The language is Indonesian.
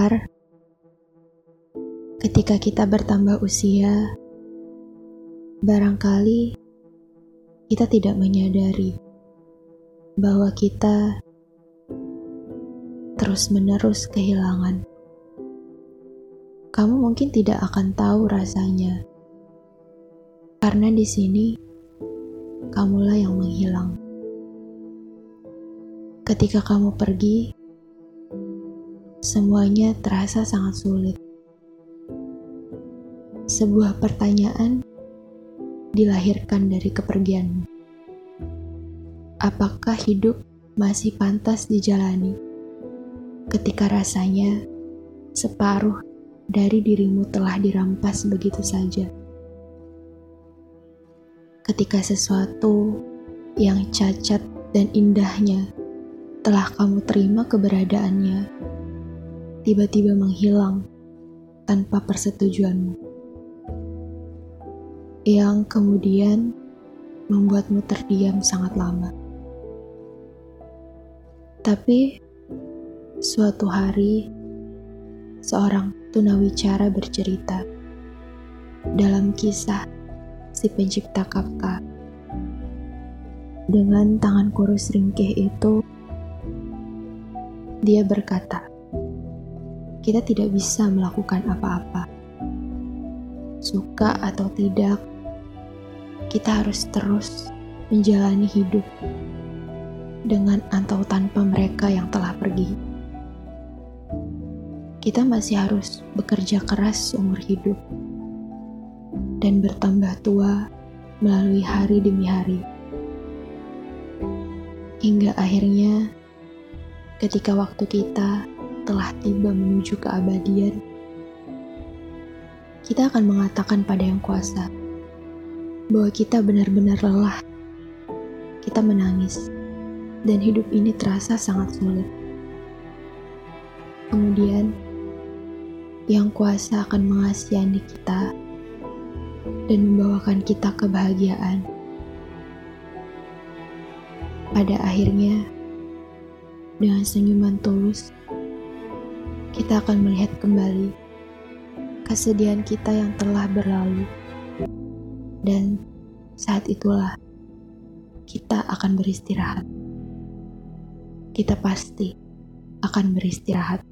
Sekar, ketika kita bertambah usia, barangkali kita tidak menyadari bahwa kita terus-menerus kehilangan. Kamu mungkin tidak akan tahu rasanya, karena di sini kamulah yang menghilang. Ketika kamu pergi, semuanya terasa sangat sulit. Sebuah pertanyaan dilahirkan dari kepergianmu. Apakah hidup masih pantas dijalani ketika rasanya separuh dari dirimu telah dirampas begitu saja? Ketika sesuatu yang cacat dan indahnya telah kamu terima keberadaannya tiba-tiba menghilang tanpa persetujuanmu, yang kemudian membuatmu terdiam sangat lama. Tapi suatu hari, seorang tunawicara bercerita dalam kisah si pencipta Kafka. Dengan tangan kurus ringkih itu, dia berkata, kita tidak bisa melakukan apa-apa. Suka atau tidak, kita harus terus menjalani hidup dengan atau tanpa mereka yang telah pergi. Kita masih harus bekerja keras seumur hidup dan bertambah tua melalui hari demi hari. Hingga akhirnya ketika waktu kita telah tiba menuju keabadian, kita akan mengatakan pada Yang Kuasa bahwa kita benar-benar lelah. Kita menangis, dan hidup ini terasa sangat sulit. Kemudian, Yang Kuasa akan mengasihani kita dan membawakan kita kebahagiaan. Pada akhirnya, dengan senyuman tulus, kita akan melihat kembali kesedihan kita yang telah berlalu. Dan saat itulah kita akan beristirahat. Kita pasti akan beristirahat.